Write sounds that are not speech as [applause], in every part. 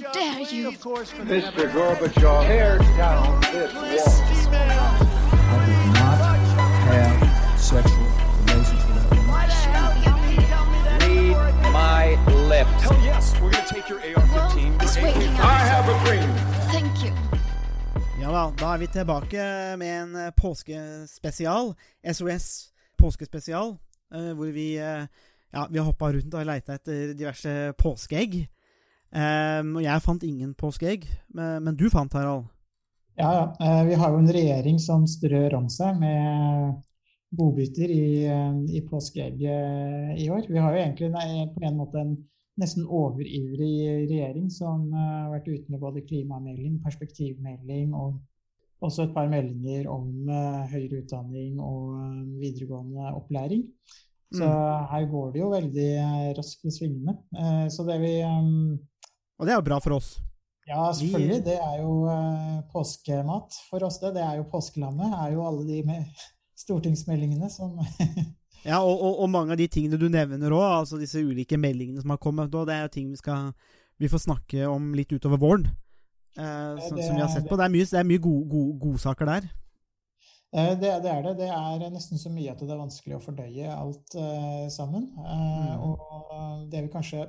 dare you? Mr. Gorbachev, tear down this wall. I did not have sexual relations with that woman. Read my lips. Hell yes, we're gonna take your AR-15. Well, it's your waiting AK-47. I have a dream. Thank you. Ja da, da er vi tilbake med en eh, påskespesial. SOS påskespesial. eh, hvor vi eh, ja, vi har hoppa rundt og leita etter diverse påskeegg. Um, og jeg fant ingen påskeegg, men, men du fant, Harald. Ja, ja. Uh, Vi har jo en regjering som strør om seg med godbiter i, eh, i påskeegget i år. Vi har jo egentlig nei, på en måte en nesten overivrig regjering som uh, har vært ute med både klimamelding, perspektivmelding og også et par meldinger om uh, høyere utdanning og uh, videregående opplæring. Så her går det jo veldig raskt i svingene. Så det vi eh, Og det er jo bra for oss. ja, selvfølgelig. Det er jo uh, påskemat for oss, det. Det er jo påskelammet. er jo alle de med [laughs] stortingsmeldingene som [laughs] Ja, og, og, og mange av de tingene du nevner òg, altså disse ulike meldingene som har kommet, og det er jo ting vi skal vi får snakke om litt utover våren. Uh, som, det som vi har sett på. Det er mye, det er mye gode god, godsaker der. Eh, Det, det er det. Det er nesten så mye at det er vanskelig å fordøye alt uh, sammen. Eh, Mm. Og det vi kanskje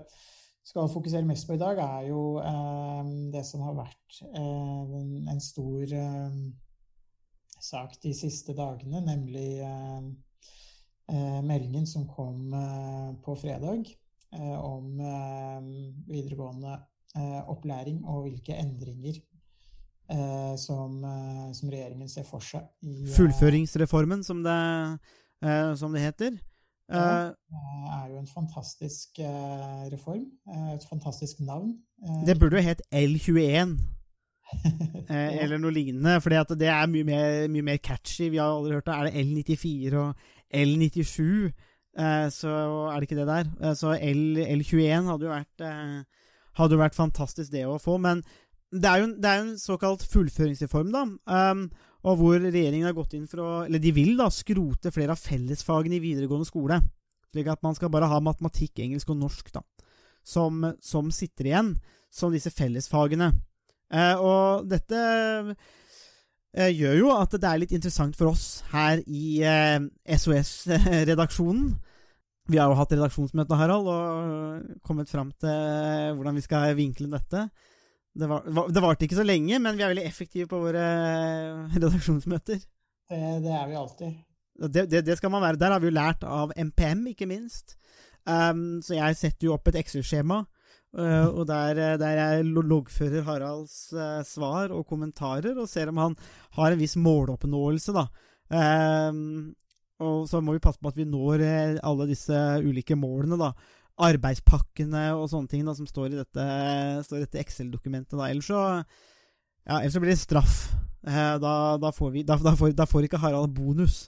skal fokusere mest på i dag, er jo eh, det som har vært eh, en, stor eh, sak de siste dagene, nemlig eh, eh, meldingen som kom eh, på fredag om videregående opplæring og hvilke endringer som, som regjeringen ser for seg. I, Fullføringsreformen, som det, som det heter. Ja. Eh, eh, er jo en fantastisk eh, reform. eh, et fantastisk navn. det burde jo hett L21. [laughs] Eh, eller noe lignende, for det er mye mer, mye mer catchy. Vi har aldri hørt det. Er det L94 og L97? Eh, så er det ikke det der. Så L, L21 hadde jo vært Hadde jo vært fantastisk, det å få. Men det er jo, det er jo en såkalt fullføringsreform, da. Og hvor regjeringen har gått inn for å Eller de vil da skrote flere av fellesfagene i videregående skole. Slik at man skal bare ha matematikk, engelsk og norsk, da. Som, som sitter igjen som disse fellesfagene. Eh, og dette eh, gjør jo at det er litt interessant for oss her i eh, SOS-redaksjonen. Vi har jo hatt redaksjonsmøte, Harald, og kommet fram til eh, hvordan vi skal vinkle dette. Det, var, det varte ikke så lenge, men vi er veldig effektive på våre eh, [laughs] redaksjonsmøter. Det, det er vi alltid. Det, det, det skal man være. Der har vi jo lært av MPM, ikke minst. Um, så jeg setter jo opp et Excel-skjema, uh, og der, eh, der jeg loggfører Haralds uh, svar og kommentarer, og ser om han har en viss måloppnåelse, da. Um, og så må vi passe på at vi når alle disse ulike målene, da. Arbeidspakkene og sånne ting da, som står i dette, dette Excel-dokumentet. da. Ellers så, ja, ellers så blir det straff. Eh, da, da, får vi, da, får, da får ikke Harald bonus.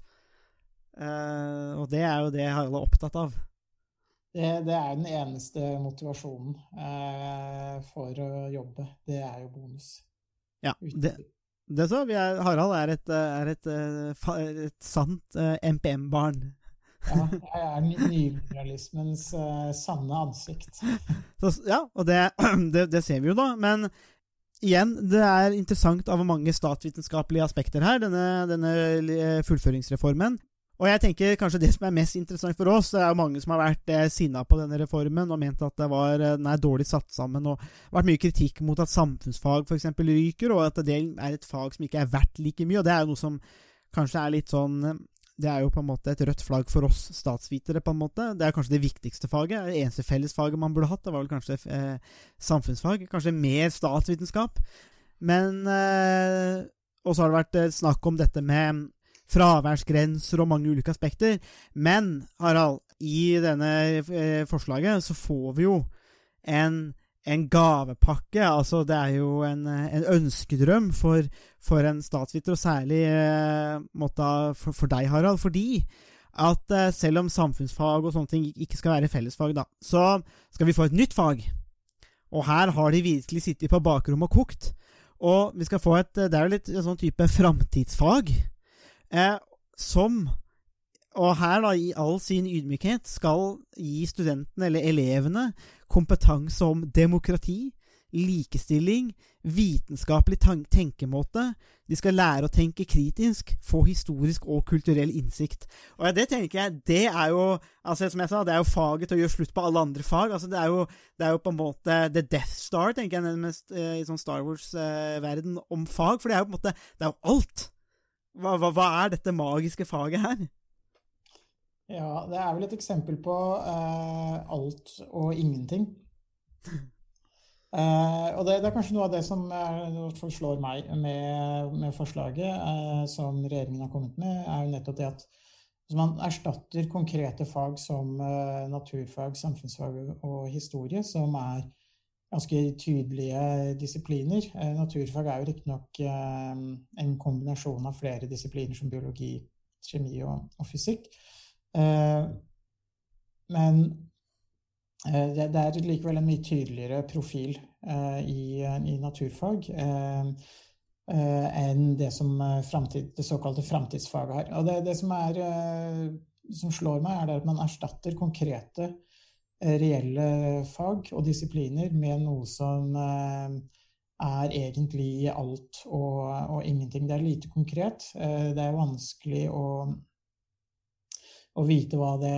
Eh, og det er jo det Harald er opptatt av. Det, det er den eneste motivasjonen eh, for å jobbe. Det er jo bonus. Ja, det, det så. Vi er, Harald er et, eh, er et, eh, et sant eh, MPM-barn. Ja, jeg er ny- nyliberalismens uh, sanne ansikt. Så, ja, og det, [clears throat] det, det ser vi jo, da. Men igjen, det er interessant av mange statsvitenskapelige aspekter her, denne, denne eh, fullføringsreformen. Og jeg tenker kanskje det som er mest interessant for oss, det er jo mange som har vært eh, sinna på denne reformen og ment at var, eh, den er dårlig satt sammen, og vært mye kritikk mot at samfunnsfag f.eks. ryker, og at det er et fag som ikke er verdt like mye. Og det er jo noe som kanskje er litt sånn Det er jo på en måte et rødt flagg for oss statsvitere, på en måte. Det er kanskje det viktigste faget. Det eneste fellesfaget man burde hatt, det var vel kanskje eh, samfunnsfag. Kanskje mer statsvitenskap. Men eh, Og så har det vært eh, snakk om dette med fraværsgrenser og mange ulike aspekter. Men Harald, i denne eh, forslaget så får vi jo en, en gavepakke. Altså det er jo en, eh, en ønskedrøm for, for en statsviter, og særlig eh, måtte, for, for deg, Harald. Fordi at eh, selv om samfunnsfag og sånne ting ikke skal være fellesfag, da, så skal vi få et nytt fag. Og her har de virkelig sittet på bakrommet og kokt. Og vi skal få et Det er jo litt en sånn type framtidsfag. Eh, som Og her, da, i all sin ydmykhet, skal gi studentene, eller elevene, kompetanse om demokrati, likestilling, vitenskapelig tenkemåte. De skal lære å tenke kritisk, få historisk og kulturell innsikt. Og det tenker jeg, det er jo altså som jeg sa, det er jo faget til å gjøre slutt på alle andre fag. altså Det er jo, det er jo på en måte The Death Star, tenker jeg nærmest eh, i sånn Star Wars-verden om fag. For det er jo på en måte Det er jo alt. Hva, hva, hva er dette magiske faget her? Ja, det er vel et eksempel på uh, alt og ingenting. Uh, [laughs] og det, det, er kanskje noe av det som uh, slår meg med, med forslaget som regjeringen har kommet med, er jo nettopp det at man erstatter konkrete fag som naturfag, samfunnsfag og historie, som er ganske tydelige disipliner. Naturfag er jo riktignok en kombinasjon av flere disipliner som biologi, kjemi og, og fysikk. Eh, men eh, det, er likevel en mye tydeligere profil eh, i, i naturfag enn det som fremtid, det såkalte framtidsfaget har. Og det, det som, er, som slår meg, er at man erstatter konkrete, reelle fag og disipliner med noe som er egentlig alt og, og ingenting. Det er lite konkret. Det er vanskelig å å vite hva det,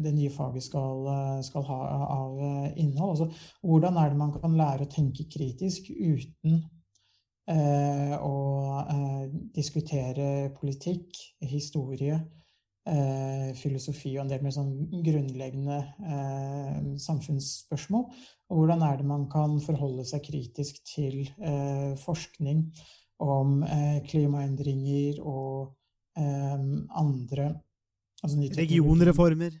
det nye faget skal, skal, ha av innhold. Altså, hvordan er det man kan lære å tenke kritisk uten eh, å eh, diskutere politikk, historie, eh, filosofi og en del mer sånn grunnleggende eh, samfunnsspørsmål? Og hvordan er det man kan forholde seg kritisk til eh, forskning om eh, klimaendringer og andre Altså Regionreformer.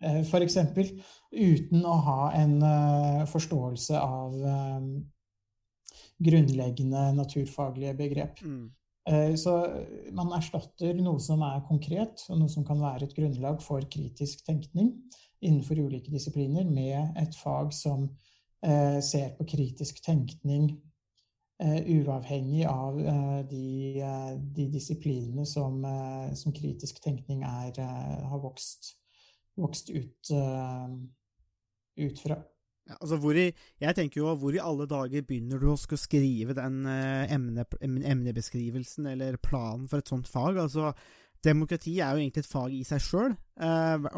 Eh, for eksempel. Uten å ha en uh, forståelse av um, grunnleggende naturfaglige begrep. Mm. Uh, så man erstatter noe som er konkret, og noe som kan være et grunnlag for kritisk tenkning innenfor ulike disipliner, med et fag som uh, ser på kritisk tenkning uavhengig av uh, de, uh, de, disiplinene som, som, kritisk tenkning er, har vokst, vokst ut, ut, fra. Ja, altså i, jeg tenker jo, hvor i alle dager begynner du å skulle skrive den emne, emnebeskrivelsen eller planen for et sånt fag? Altså, Demokrati er jo egentlig et fag i seg sjøl,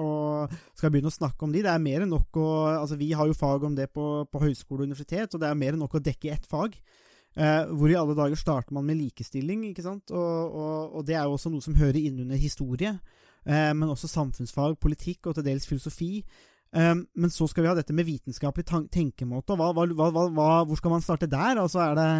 og skal begynne å snakke om de, det er mer enn nok å altså Vi har jo fag om det på, på høyskole og universitet, og det er mer enn nok å dekke ett fag. Uh, hvor i alle dager starter man med likestilling, ikke sant? Og, og, og det er jo også noe som hører inn under historie, eh, men også samfunnsfag, politikk og til dels filosofi. Eh, men så skal vi ha dette med vitenskapelig tenkemåte. og hva, hva, hva, Hvor skal man starte der? Altså er det,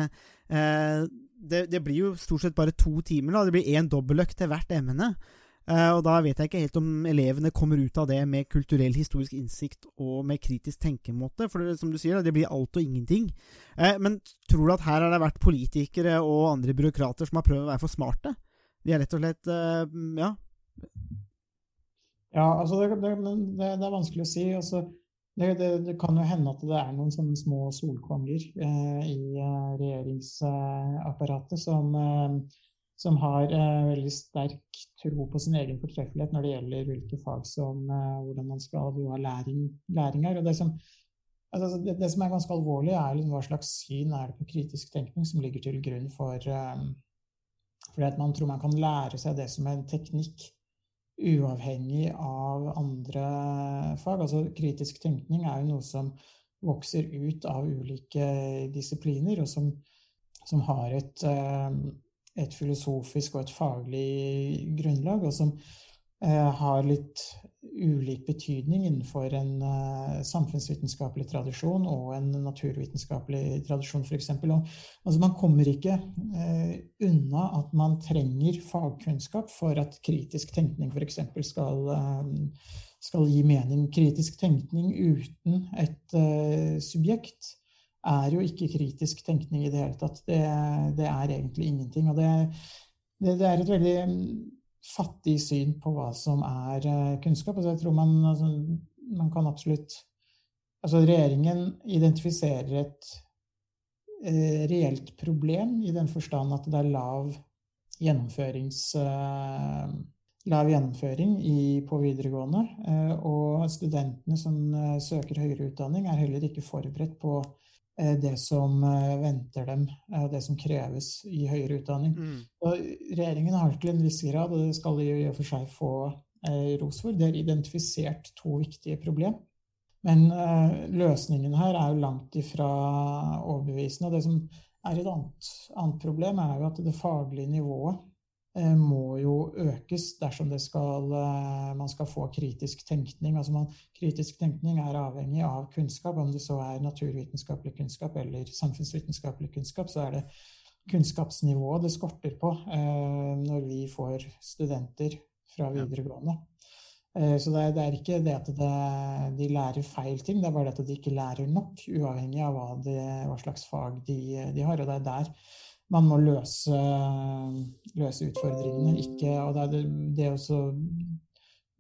uh, det, det blir jo stort sett bare to timer. da, Det blir én dobbeltøkt til hvert emne. Uh, og da vet jeg ikke helt om elevene kommer ut av det med kulturell historisk innsikt og med kritisk tenkemåte, for det, som du sier, det blir alt og ingenting. Uh, men tror du at her har det vært politikere og andre byråkrater som har prøvd å være for smarte? De er rett og slett uh, ja. Ja, altså det, det, det, er vanskelig å si. Altså, det, kan jo hende at det er noen sånne små solkonger i regjeringsapparatet som som har eh, veldig sterk tro på sin egen fortreffelighet når det gjelder hvilke fag som eh, hvordan man skal ha læring, læring her. Og det som, altså, det, det som, er ganske alvorlig, er liksom hva slags syn er det på kritisk tenkning som ligger til grunn for eh, fordi at man tror man kan lære seg det som en teknikk uavhengig av andre fag. Altså kritisk tenkning er jo noe som vokser ut av ulike disipliner, og som, som har et um, et filosofisk og et faglig grunnlag, og som eh, har litt ulik betydning innenfor en uh, samfunnsvitenskapelig tradisjon og en naturvitenskapelig tradisjon, f.eks. Altså, man kommer ikke uh, unna at man trenger fagkunnskap for at kritisk tenkning f.eks. Skal, skal gi mening. Kritisk tenkning uten et subjekt er jo ikke kritisk tenkning i det hele tatt. Det, det er egentlig ingenting. Og det, det, det, er et veldig mm, fattig syn på hva som er eh, kunnskap. Altså jeg tror man, altså, man kan absolutt Altså regjeringen identifiserer et eh, reelt problem i den forstand at det er lav gjennomførings... Eh, lav gjennomføring i, på videregående. Eh, og studentene som eh, søker høyere utdanning, er heller ikke forberedt på det som eh, venter dem, eh, det som kreves i høyere utdanning. Mm. Og regjeringen har til en viss grad, og det skal de i og for seg få eh, ros for, det er identifisert to viktige problem. Men eh, løsningen her er jo langt ifra overbevisende. Og det som er et annet, annet problem, er jo at det faglige nivået eh, må jo økes dersom det skal, eh, man skal få kritisk tenkning. Altså man, kritisk tenkning er avhengig av kunnskap. Om det så er naturvitenskapelig kunnskap eller samfunnsvitenskapelig kunnskap, så er det kunnskapsnivået det skorter på eh, når vi får studenter fra videregående. Eh, Så det er, det er ikke det at det, de lærer feil ting, det er bare det at de ikke lærer nok, uavhengig av hva, de, hva slags fag de, de har. Og det er der man må løse, løse utfordringene. Ikke, og det det, det å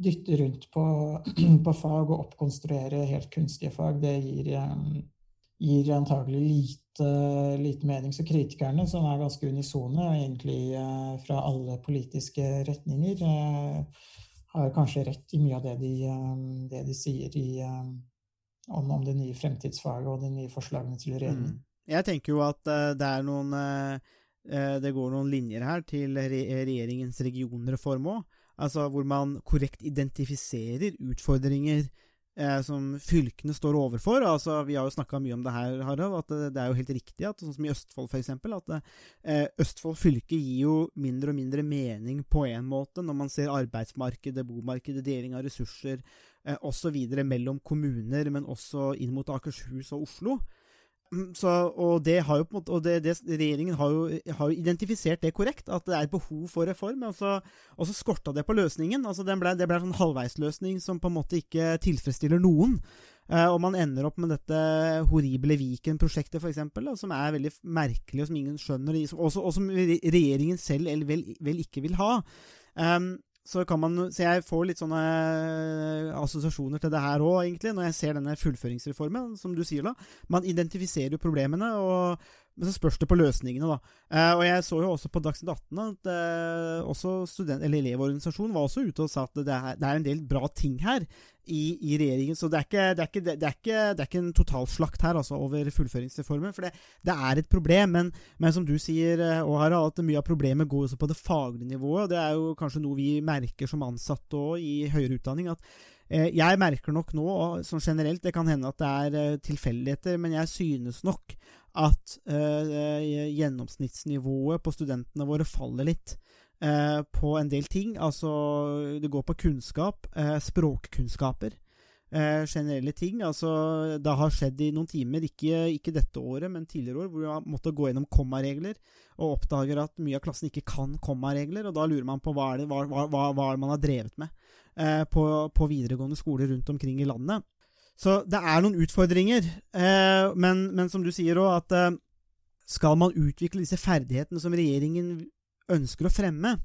dytte rundt på, [clears throat] på fag og oppkonstruere helt kunstige fag, det gir, eh, gir antagelig lite, lite mening. Så kritikerne, som er ganske unisone, egentlig eh, fra alle politiske retninger, eh, har kanskje rett i mye av det de, det de sier i, om, om det nye fremtidsfaget og de nye forslagene til regjeringen. Mm. Jeg tenker jo at eh, det er noen eh, eh, Det går noen linjer her til re regjeringens regionreform òg. Altså hvor man korrekt identifiserer utfordringer som fylkene står overfor. Altså, vi har jo snakka mye om det her, Harald, at det, er jo helt riktig at sånn som i Østfold f.eks., at Østfold fylke gir jo mindre og mindre mening på en måte når man ser arbeidsmarkedet, bomarkedet, deling av ressurser eh, osv. mellom kommuner, men også inn mot Akershus og Oslo. Mm, Så, og det har jo på en måte, og det, det, regjeringen har jo, har jo identifisert det korrekt, at det er behov for reform. Og så, og så skorta det på løsningen. altså ble, Det ble en sånn halvveisløsning som på en måte ikke tilfredsstiller noen. Eh, og man ender opp med dette horrible Viken-prosjektet, f.eks., som er veldig merkelig, og som ingen skjønner, og som- og som regjeringen selv vel, vel ikke vil ha. Um, så, man, så jeg får litt sånne eh, assosiasjoner til det her òg, egentlig, når jeg ser denne fullføringsreformen, som du sier da. Man identifiserer jo problemene, og, men så spørs det på løsningene, da. Eh, og jeg så jo også på Dagsnytt 18 at eh, også student, eller Elevorganisasjonen var også ute og sa at det er, det er en del bra ting her i, i regjeringen. Så det er ikke, det er ikke, det er ikke, det er ikke en totalslakt her altså, over fullføringsreformen. For det, er et problem. Men, men som du sier, eh, og Harald, at mye av problemet går også på det faglige nivået. og Det er jo kanskje noe vi merker som ansatte òg i høyere utdanning. at eh, jeg merker nok nå, og generelt, det kan hende at det er eh, tilfeldigheter, men jeg synes nok at eh, gjennomsnittsnivået på studentene våre faller litt eh, på en del ting. Altså, det går på kunnskap, eh, språkkunnskaper. Generelle ting. Altså, det har skjedd i noen timer, ikke, ikke dette året, men tidligere år, hvor vi har måttet gå gjennom kommaregler, og oppdager at mye av klassen ikke kan kommaregler, og da lurer man på hva, er det, hva, hva, hva, man har drevet med på, på videregående skoler rundt omkring i landet. Så det er noen utfordringer, eh, men, men som du sier òg, at eh, skal man utvikle disse ferdighetene som regjeringen ønsker å fremme,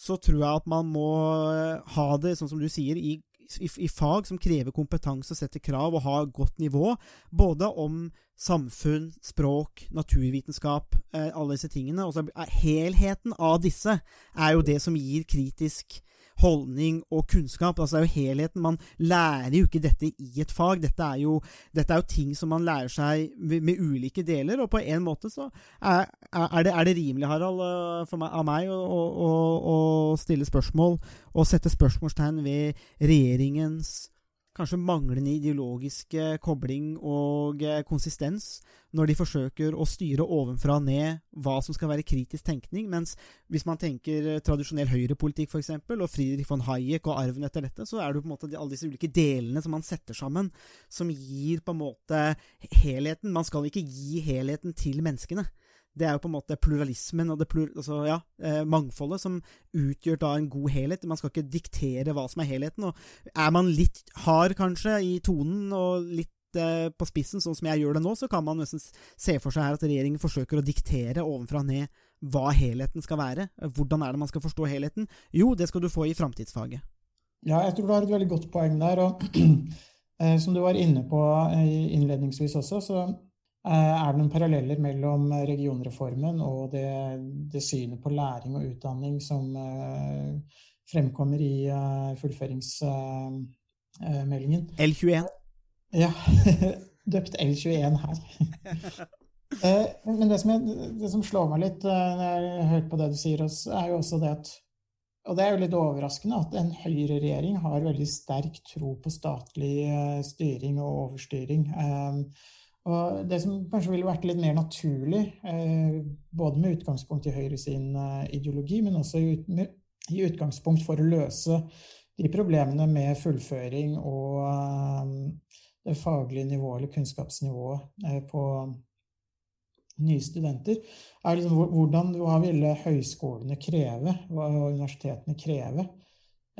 så tror jeg at man må eh, ha det, sånn som du sier, i, i, i fag som krever kompetanse og setter krav og har godt nivå, både om samfunn, språk, naturvitenskap, eh, alle disse tingene. Og så helheten av disse er jo det som gir kritisk holdning og kunnskap. Altså det er jo helheten. Man lærer jo ikke dette i et fag. Dette er jo, dette er jo ting som man lærer seg med, ulike deler, og på en måte så er, er, det, er det rimelig, Harald, øh, meg, av meg å, å, å stille spørsmål og sette spørsmålstegn ved regjeringens kanskje manglende ideologisk kobling og eh, konsistens når de forsøker å styre ovenfra og ned hva som skal være kritisk tenkning, mens hvis man tenker eh, tradisjonell høyrepolitikk f.eks., og Friedrich von Hayek og arven etter dette, så er det på en måte alle disse ulike delene som man setter sammen, som gir på en måte helheten. Man skal ikke gi helheten til menneskene. Det er jo på en måte pluralismen og det plur, altså, ja, eh, mangfoldet som utgjør da en god helhet. Man skal ikke diktere hva som er helheten. Og er man litt hard kanskje i tonen og litt eh, på spissen, sånn som jeg gjør det nå, så kan man nesten se for seg her at regjeringen forsøker å diktere ovenfra og ned hva helheten skal være. Hvordan er det man skal forstå helheten? Jo, det skal du få i framtidsfaget. Ja, jeg tror du har et veldig godt poeng der. og [clears throat] eh, Som du var inne på innledningsvis også, så er det noen paralleller mellom regionreformen og det, det synet på læring og utdanning som eh, fremkommer i eh, fullføringsmeldingen. L21. Ja. [laughs] døpt L21 her. [laughs] Eh, Men det som, jeg, det som slår meg litt eh, når jeg hørt på det du sier, er jo også det at Og det er jo litt overraskende at en høyreregjering har veldig sterk tro på statlig eh, styring og overstyring. Og det som kanskje ville vært litt mer naturlig, eh, både med utgangspunkt i Høyre sin eh, ideologi, men også i, utgangspunkt for å løse de problemene med fullføring og eh, det faglige nivået eller kunnskapsnivået på nye studenter, er liksom hvordan, hva ville høyskolene kreve, hva universitetene kreve?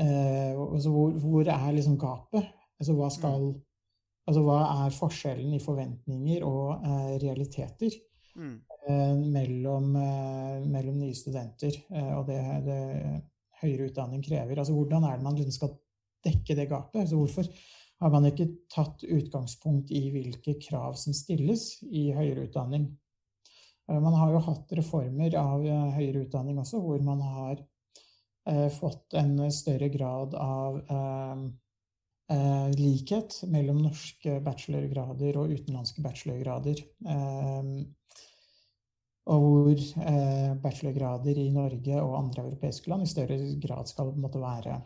Altså hvor, hvor er liksom gapet? Altså hva skal Altså hva er forskjellen i forventninger og eh, realiteter Mm. eh, mellom, eh, mellom nye studenter eh, og det, det høyere utdanning krever? Altså hvordan er det man liksom skal dekke det gapet? Altså hvorfor har man ikke tatt utgangspunkt i hvilke krav som stilles i høyere utdanning? Eh, Man har jo hatt reformer av høyere utdanning også, hvor man har eh, fått en større grad av eh, eh, likhet mellom norske bachelorgrader og utenlandske bachelorgrader. Eh, og hvor eh, bachelorgrader i Norge og andre europeiske land i større grad skal måtte være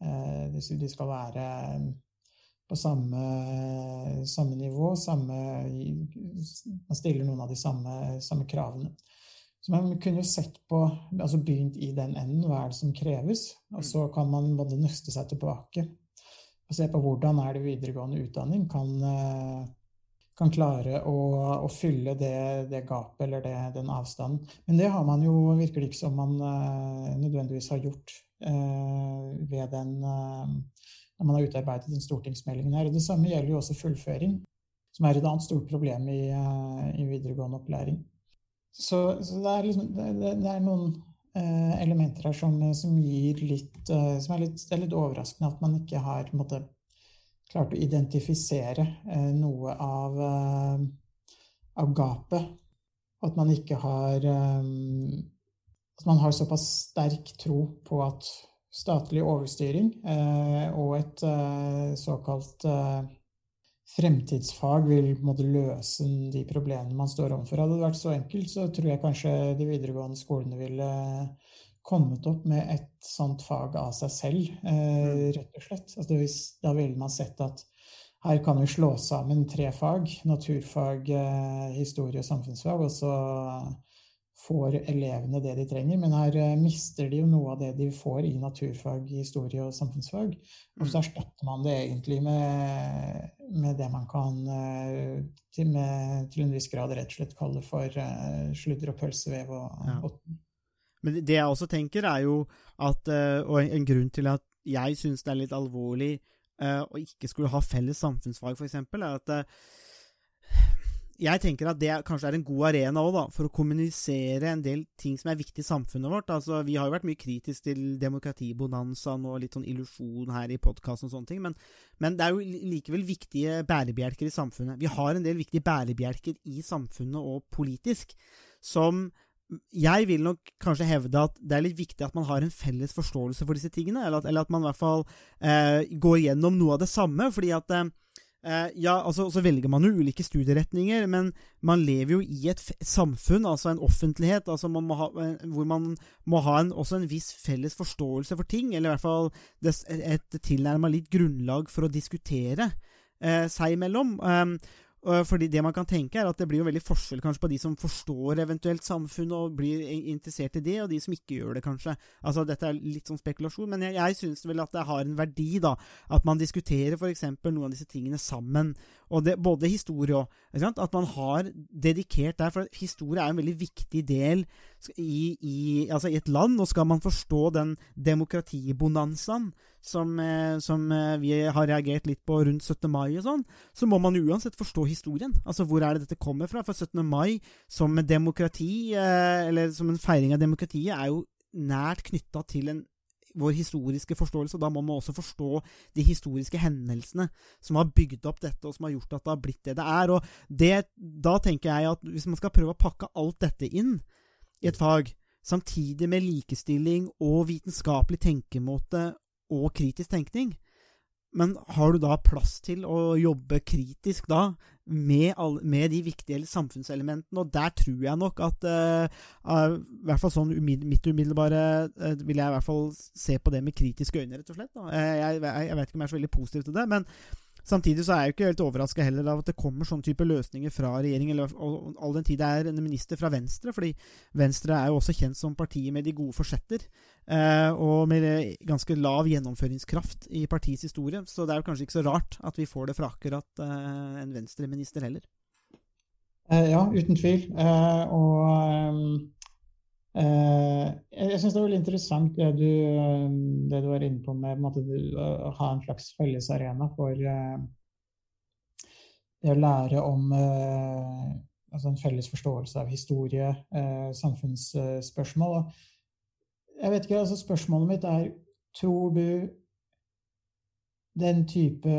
eh, De skal være på samme, samme nivå, samme Man stiller noen av de samme, samme kravene. Så man kunne jo sett på, altså begynt i den enden, hva er det som kreves? Og så kan man både nøste seg tilbake og se på hvordan er det videregående utdanning kan, eh, kan klare å, å fylle det, det gapet eller det, den avstanden. Men det har man jo, virker det ikke som man eh, nødvendigvis har gjort eh, ved den når man har utarbeidet den stortingsmeldingen her. Det samme gjelder jo også fullføring, som er et annet stort problem i, i videregående opplæring. Så, så det, er liksom, det, det, er noen elementer her som, som gir litt eh, Som er litt, er litt overraskende at man ikke har måtte, klart å identifisere eh, noe av, eh, av gapet. At man ikke har eh, At man har såpass sterk tro på at statlig overstyring eh, og et eh, såkalt eh, fremtidsfag vil måte løse de problemene man står overfor. Hadde det vært så enkelt, så tror jeg kanskje de videregående skolene ville kommet opp med et sånt fag av seg selv, eh, rett og slett. Altså, hvis, da ville man sett at her kan vi slå sammen tre fag, naturfag, eh, historie og samfunnsfag, og så får elevene det de trenger. Men her eh, mister de jo noe av det de får i naturfag, historie og samfunnsfag. Og så erstatter man det egentlig med, med det man kan eh, til, med, til en viss grad rett og slett kalle for eh, sludder og pølsevev. Og, Ja. og, Men det jeg også tenker, er jo at Og en, grunn til at jeg syns det er litt alvorlig å ikke skulle ha felles samfunnsfag, f.eks., er at jeg tenker at det kanskje er en god arena også, da, for å kommunisere en del ting som er viktig i samfunnet vårt. Altså, Vi har jo vært mye kritisk til demokratibonanzaen og litt sånn illusjon her i podkasten og sånne ting, men, men det er jo likevel viktige bærebjelker i samfunnet. Vi har en del viktige bærebjelker i samfunnet og politisk som jeg vil nok kanskje hevde at det er litt viktig at man har en felles forståelse for disse tingene, eller at, eller at man i hvert fall eh, går gjennom noe av det samme. fordi at eh, ja, altså, Så velger man jo ulike studieretninger, men man lever jo i et samfunn, altså en offentlighet, altså man ha, eh, hvor man må ha en, også en viss felles forståelse for ting, eller i hvert fall et, et tilnærma litt grunnlag for å diskutere eh, seg imellom. Og fordi det man kan tenke er at det blir jo veldig forskjell kanskje på de som forstår eventuelt samfunnet og blir interessert i det, og de som ikke gjør det, kanskje. Altså Dette er litt sånn spekulasjon, men jeg, jeg syns vel at det har en verdi, da. At man diskuterer f.eks. noen av disse tingene sammen. Og det, både historie og? At man har dedikert der, for historie er en veldig viktig del i, i, altså i et land. Og skal man forstå den demokratibonanzaen som, eh, som eh, vi har reagert litt på rundt 17. mai og sånn, så må man uansett forstå historien. Altså hvor er det dette kommer fra? For 17. mai som demokrati, eh, eller som en feiring av demokratiet, er jo nært knytta til en vår historiske forståelse, da må man også forstå de historiske hendelsene som har bygd opp dette, og som har gjort at det har blitt det det er. Og det, da tenker jeg at hvis man skal prøve å pakke alt dette inn i et fag, samtidig med likestilling og vitenskapelig tenkemåte og kritisk tenkning, Men har du da plass til å jobbe kritisk da med, all, med de viktige samfunnselementene? Og der tror jeg nok at uh, i hvert fall sånn umid, mitt umiddelbare uh, vil jeg i hvert fall se på det med kritiske øyne, rett og slett. Jeg, jeg, jeg, vet ikke om jeg er så veldig positiv til det, men Samtidig så er jeg jo ikke helt overraska heller av at det kommer sånne type løsninger fra regjeringen, eller all den tid det er en minister fra Venstre, fordi Venstre er jo også kjent som partiet med de gode forsetter, eh, og med ganske lav gjennomføringskraft i partiets historie. Så det er jo kanskje ikke så rart at vi får det fra akkurat eh, en Venstre-minister heller. Eh, ja, uten tvil. Eh, og Eh, jeg syns det er veldig interessant det du, eh, det du var inne på med måte, å ha en slags felles arena for eh, det å lære om altså en felles forståelse av historie, samfunnsspørsmål. Jeg vet ikke, altså Spørsmålet mitt er Tror du den type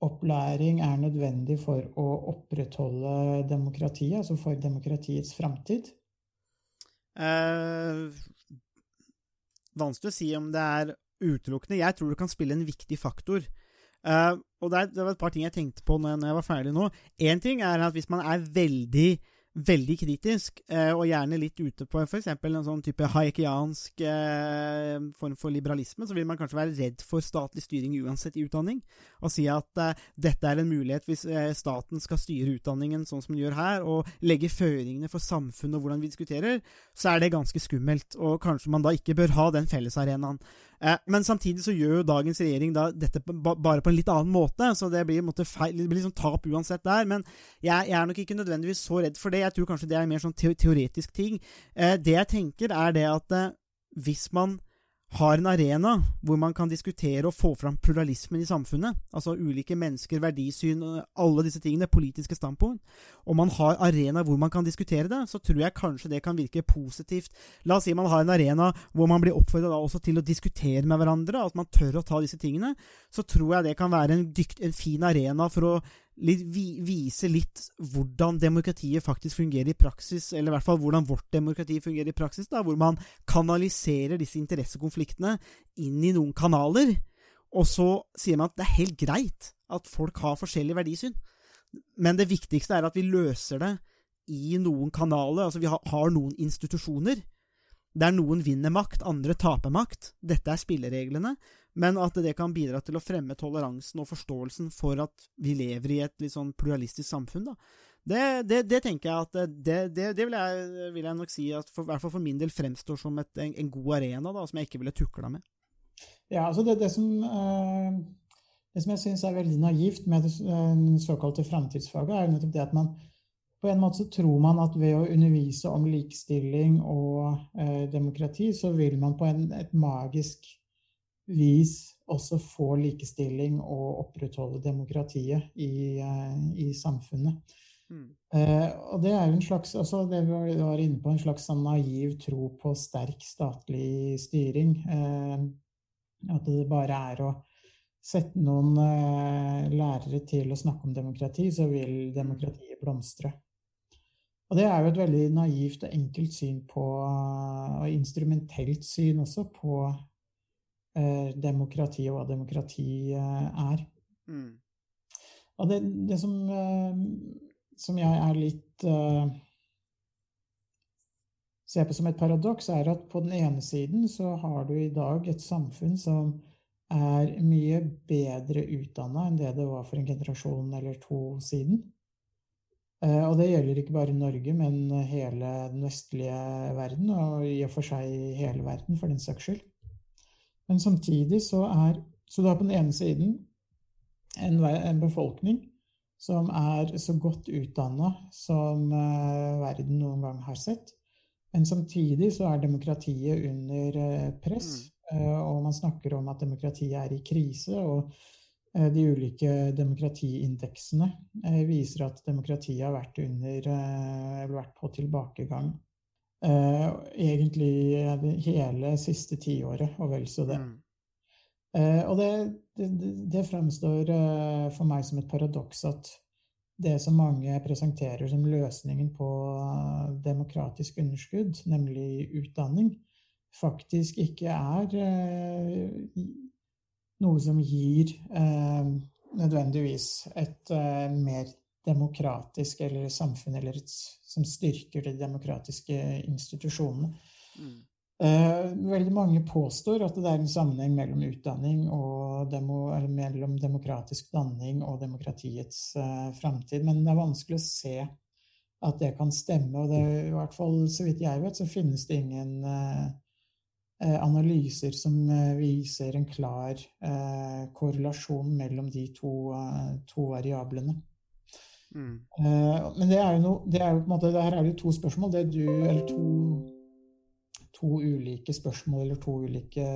opplæring er nødvendig for å opprettholde demokratiet, altså for demokratiets framtid? Eh, vanskelig å si om det er utelukkende. Jeg tror det kan spille en viktig faktor. Eh, og det, er, det, var et par ting jeg tenkte på når jeg var ferdig nå. Én ting er at hvis man er veldig veldig kritisk, eh, og gjerne litt ute på f.eks. en sånn type haikiansk eh, form for liberalisme, så vil man kanskje være redd for statlig styring uansett i utdanning, og si at eh, dette er en mulighet hvis staten skal styre utdanningen sånn som den gjør her, og legge føringene for samfunnet og hvordan vi diskuterer, så er det ganske skummelt, og kanskje man da ikke bør ha den fellesarenaen. Eh, men samtidig så gjør jo dagens regjering da dette bare på en litt annen måte, så det blir, måte, feil, det blir liksom tap uansett der. Men jeg, jeg, er nok ikke nødvendigvis så redd for det. Jeg tror kanskje det er en mer sånn teoretisk ting. Eh, det jeg tenker, er det at eh, hvis man har en arena hvor man kan diskutere og få fram pluralismen i samfunnet, altså ulike mennesker, verdisyn, alle disse tingene, politiske standpunkt, og man har arena hvor man kan diskutere det, så tror jeg kanskje det kan virke positivt. La oss si man har en arena hvor man blir oppfordra også til å diskutere med hverandre, at man tør å ta disse tingene, så tror jeg det kan være en, dykt, en fin arena for å litt, vise litt hvordan demokratiet faktisk fungerer i praksis, eller i hvert fall hvordan vårt demokrati fungerer i praksis, da, hvor man kanaliserer disse interessekonfliktene inn i noen kanaler, og så sier man at det er helt greit at folk har forskjellig verdisyn, men det viktigste er at vi løser det i noen kanaler, altså vi har, har noen institusjoner der noen vinner makt, andre taper makt. Dette er spillereglene men at det kan bidra til å fremme toleransen og forståelsen for at vi lever i et litt sånn pluralistisk samfunn. da. Det, det, det tenker jeg at det, det vil, jeg, vil, jeg, nok si at for, hvert fall for min del fremstår som et, en, en, god arena, da, som jeg ikke ville tukla med. Ja, altså det, som, uh, det som jeg syns er veldig naivt med det uh, såkalte framtidsfaget, er nettopp det at man på en måte så tror man at ved å undervise om likestilling og eh, demokrati, så vil man på en, et magisk vis også få likestilling og opprettholde demokratiet i, eh, i samfunnet. Mm. Eh, og det er jo en slags altså det vi var inne på, en slags sånn naiv tro på sterk statlig styring. Eh, at det bare er å sette noen eh, lærere til å snakke om demokrati, så vil demokratiet blomstre. Og det er jo et veldig naivt og enkelt syn på, og instrumentelt syn også, på eh, demokrati og hva demokrati eh, er. Mm. Og det, det som, eh, som, jeg er litt eh, ser på som et paradoks, er at på den ene siden så har du i dag et samfunn som er mye bedre utdanna enn det det var for en generasjon eller to siden. Eh, og det gjelder ikke bare Norge, men hele den vestlige verden, og i og for seg hele verden, for den saks skyld. Men samtidig så er Så du har på den ene siden en, en befolkning som er så godt utdanna som uh, verden noen gang har sett. Men samtidig så er demokratiet under press, mm. og man snakker om at demokratiet er i krise. og de ulike demokratiindeksene viser at demokratiet har vært, under, vært på tilbakegang egentlig hele siste tiåret, og vel så det. Mm. Og det, det, det fremstår for meg som et paradoks at det som mange presenterer som løsningen på demokratisk underskudd, nemlig utdanning, faktisk ikke er noe som gir eh, nødvendigvis et eh, mer demokratisk eller samfunn, eller et, som styrker de demokratiske institusjonene. Mm. Eh, veldig mange påstår at det er en sammenheng mellom utdanning og demo, eller mellom demokratisk danning og demokratiets eh, framtid, men det er vanskelig å se at det kan stemme. Og det, i hvert fall så vidt jeg vet, så finnes det ingen eh analyser som eh, viser en klar eh, korrelasjon mellom de to, to variablene. Mm. men det er jo noe, det er jo på en måte, her er det jo to spørsmål. Det du, eller to to ulike spørsmål eller to ulike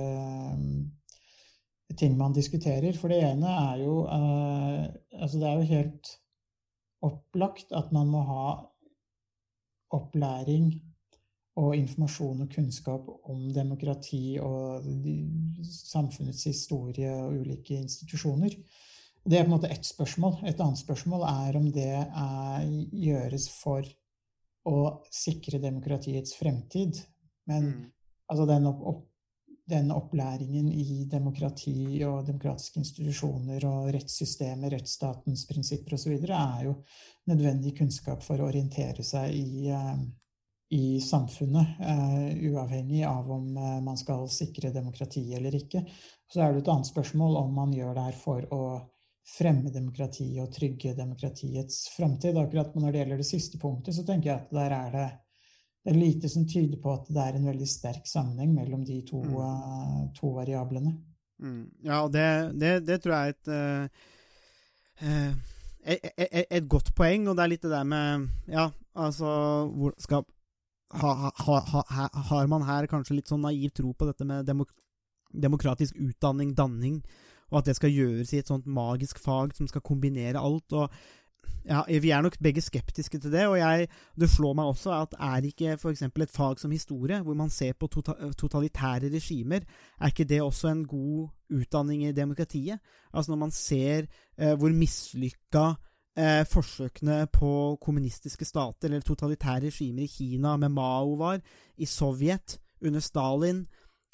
ting man diskuterer. For det ene er jo Altså, det er jo helt opplagt at man må ha opplæring og informasjon og kunnskap om demokrati og samfunnets historie og ulike institusjoner. Det er på en måte ett spørsmål. Et annet spørsmål er om det er, gjøres for å sikre demokratiets fremtid. Men mm. altså den, opp, den, opplæringen i demokrati og demokratiske institusjoner og rettssystemet, rettsstatens prinsipper osv. er jo nødvendig kunnskap for å orientere seg i, uh, i samfunnet, uh, uavhengig av om uh, man skal sikre demokrati eller ikke. Så er det et annet spørsmål om man gjør det her for å fremme demokrati og trygge demokratiets framtid. Akkurat når det gjelder det siste punktet, så tenker jeg at der er det det er lite som tyder på at det er en veldig sterk sammenheng mellom de to, mm. uh, to variablene. Mm. Ja, og det, det, det, tror jeg er et, uh, et, et, et, godt poeng, og det er litt det der med Ja, altså hvor skal, ha, ha, ha, Har man her kanskje litt sånn naiv tro på dette med demok demokratisk utdanning, danning, og at det skal gjøres i et sånt magisk fag som skal kombinere alt? og ja, vi er nok begge skeptiske til det, og jeg, det slår meg også at er ikke f.eks. et fag som historie, hvor man ser på tota, totalitære regimer, er ikke det også en god utdanning i demokratiet? Altså når man ser eh, hvor mislykka forsøkene på kommunistiske stater eller totalitære regimer i Kina med Mao var, i Sovjet under Stalin,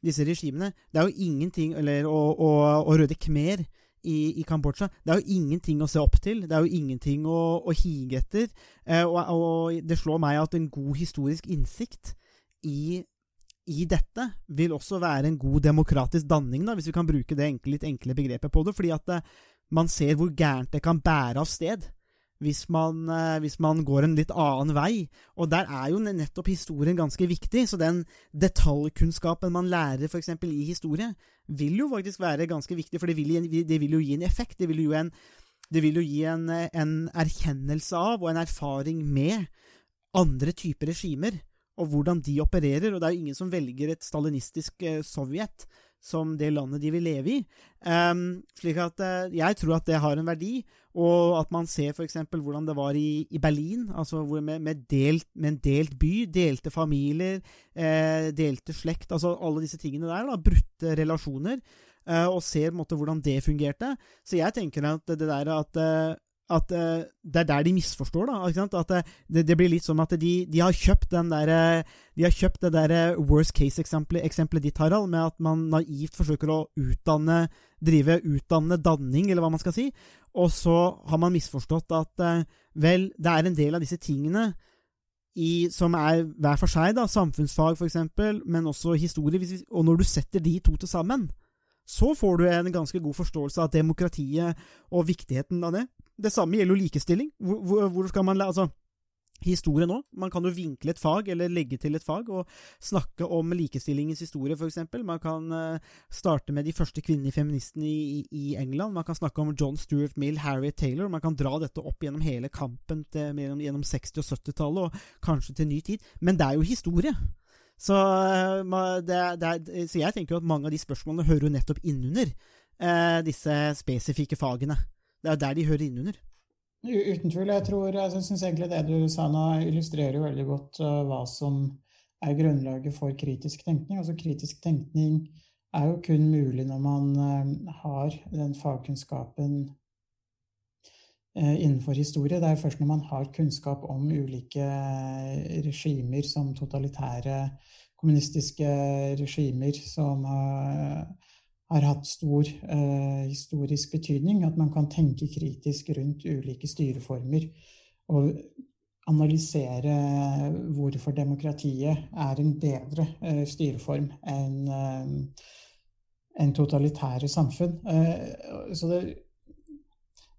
disse regimene Det er jo ingenting Eller og, og, og Røde Khmer i, i, Kambodsja. Det er jo ingenting å se opp til. Det er jo ingenting å, å hige etter. Eh, og, og, det slår meg at en god historisk innsikt i, i, dette vil også være en god demokratisk danning, da, hvis vi kan bruke det enkle, litt enkle begrepet på det. Fordi at eh, man ser hvor gærent det kan bære av sted hvis man, eh, hvis man, går en litt annen vei. Og der er jo nettopp historien ganske viktig. Så den detaljkunnskapen man lærer f.eks. i historie, vil jo faktisk være ganske viktig, for det vil, det vil jo gi en effekt. Det vil jo, en, det vil jo gi en, en, erkjennelse av og en erfaring med andre typer regimer, og hvordan de opererer. Og det er jo ingen som velger et stalinistisk eh, Sovjet som det landet de vil leve i. Um, slik at uh, jeg tror at det har en verdi, og at man ser f.eks. hvordan det var i, i Berlin, altså med, med, delt, med, en delt by, delte familier, eh, delte slekt, altså alle disse tingene der, da, brutte relasjoner, eh, og ser på en måte hvordan det fungerte. Så jeg tenker at det der at uh, at uh, det er der de misforstår, da. At uh, det, det, blir litt som at de, de har kjøpt den der, uh, De har kjøpt det der worst case-eksempelet ditt, Harald, med at man naivt forsøker å utdanne Drive utdanne danning, eller hva man skal si. Og så har man misforstått at vel, det er en del av disse tingene i, som er hver for seg, da, samfunnsfag f.eks., men også historie. Og når du setter de to til sammen, så får du en ganske god forståelse av demokratiet og viktigheten av det. Det samme gjelder jo likestilling. Hvor, hvor, skal man Altså, historie nå. Man kan jo vinkle et fag, eller legge til et fag, og snakke om likestillingens historie, f.eks. Man kan uh, starte med de første kvinnelige feministene i, i, England. Man kan snakke om John Stuart Mill, Harriet Taylor. Man kan dra dette opp gjennom hele kampen til, gjennom, gjennom 60- og 70-tallet, og kanskje til ny tid. Men det er jo historie. Så, uh, det, det så jeg tenker jo at mange av de spørsmålene hører jo nettopp innunder eh, disse spesifikke fagene. Det er der de hører innunder. Uten tvil. Jeg tror, jeg syns egentlig det du sa nå, illustrerer jo veldig godt uh, hva som er grunnlaget for kritisk tenkning. Altså kritisk tenkning er jo kun mulig når man uh, har den fagkunnskapen uh, innenfor historie. Det er først når man har kunnskap om ulike regimer som totalitære kommunistiske regimer som har hatt stor eh, historisk betydning. At man kan tenke kritisk rundt ulike styreformer og analysere hvorfor demokratiet er en bedre eh, styreform enn eh, en totalitære samfunn. Eh, så det,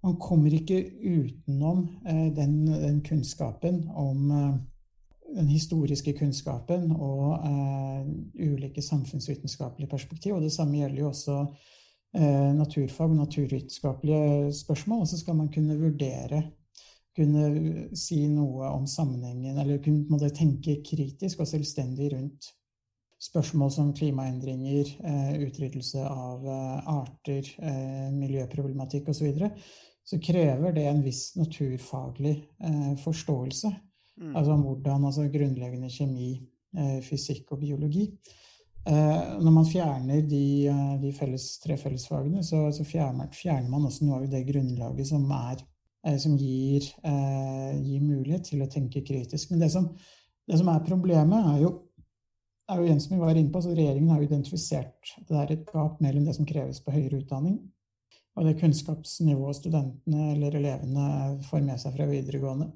man kommer ikke utenom eh, den, den kunnskapen om eh, den historiske kunnskapen og eh, ulike samfunnsvitenskapelige perspektiv. Og det samme gjelder jo også eh, naturfag og naturvitenskapelige spørsmål. Og så skal man kunne vurdere, kunne si noe om sammenhengen, eller kunne tenke kritisk og selvstendig rundt spørsmål som klimaendringer, eh, utryddelse av arter, miljøproblematikk osv. Så, videre, så krever det en viss naturfaglig forståelse Mm. Altså hvordan altså grunnleggende kjemi, eh, fysikk og biologi. Eh, når man fjerner de, eh, de felles, tre fellesfagene, så, så fjerner, fjerner, man også noe av det grunnlaget som, er, som gir, gir, mulighet til å tenke kritisk. Men det som, det som er problemet, er jo, er jo en som vi var inne på, så Regjeringen har jo identifisert det er et gap mellom det som kreves på høyere utdanning, og det kunnskapsnivået studentene eller elevene får med seg fra videregående.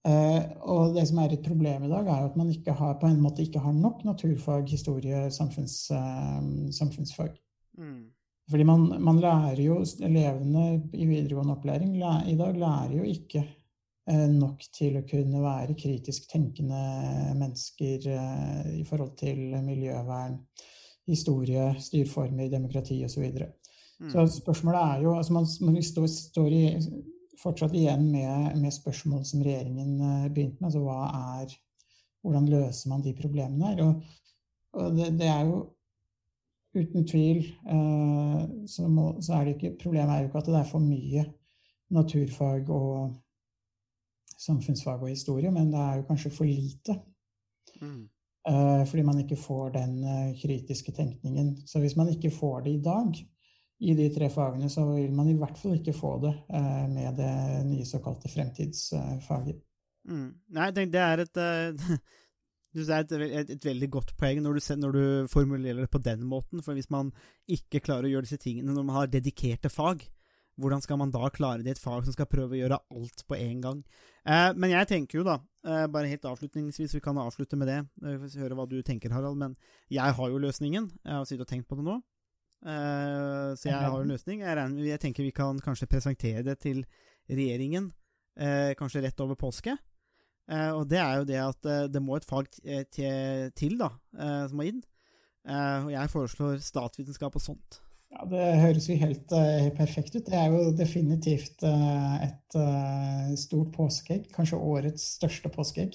Uh, og det som er et problem i dag, er at man ikke har, på en måte ikke har nok naturfag, historie, samfunns, uh, samfunnsfag. Mm. Fordi man, man, lærer jo Elevene i videregående opplæring i dag lærer jo ikke uh, nok til å kunne være kritisk tenkende mennesker i forhold til miljøvern, historie, styrformer, demokrati osv. Så, videre. mm. så spørsmålet er jo altså man, man står, står i fortsatt igjen med, med, spørsmål som regjeringen eh, begynte med. Altså hva er Hvordan løser man de problemene her? Og, og det, det, er jo uten tvil eh, så, må, så, er det ikke Problemet er jo ikke at det er for mye naturfag og samfunnsfag og historie, men det er jo kanskje for lite. Mm. Eh, fordi man ikke får den eh, kritiske tenkningen. Så hvis man ikke får det i dag, i de tre fagene, så vil man i hvert fall ikke få det eh, med det nye såkalte fremtidsfaget. Mm. Nei, tenk, det er et uh, det er et, et, et, veldig godt poeng når du, når du, formulerer det på den måten. For hvis man ikke klarer å gjøre disse tingene når man har dedikerte fag, hvordan skal man da klare det i et fag som skal prøve å gjøre alt på en gang? Eh, men jeg tenker jo da, eh, bare helt avslutningsvis, vi kan avslutte med det, eh, høre hva du tenker, Harald, men jeg har jo løsningen. Jeg har sittet og tenkt på det nå. Uh, så jeg har en løsning. Jeg, regner, jeg, tenker vi kan kanskje presentere det til regjeringen uh, kanskje rett over påske. Uh, og det er jo det at det må et fag til, da, som må inn. og jeg foreslår statsvitenskap og sånt. Ja, Det høres jo helt, helt perfekt ut. Det er jo definitivt et stort påskeegg. Kanskje årets største påskeegg.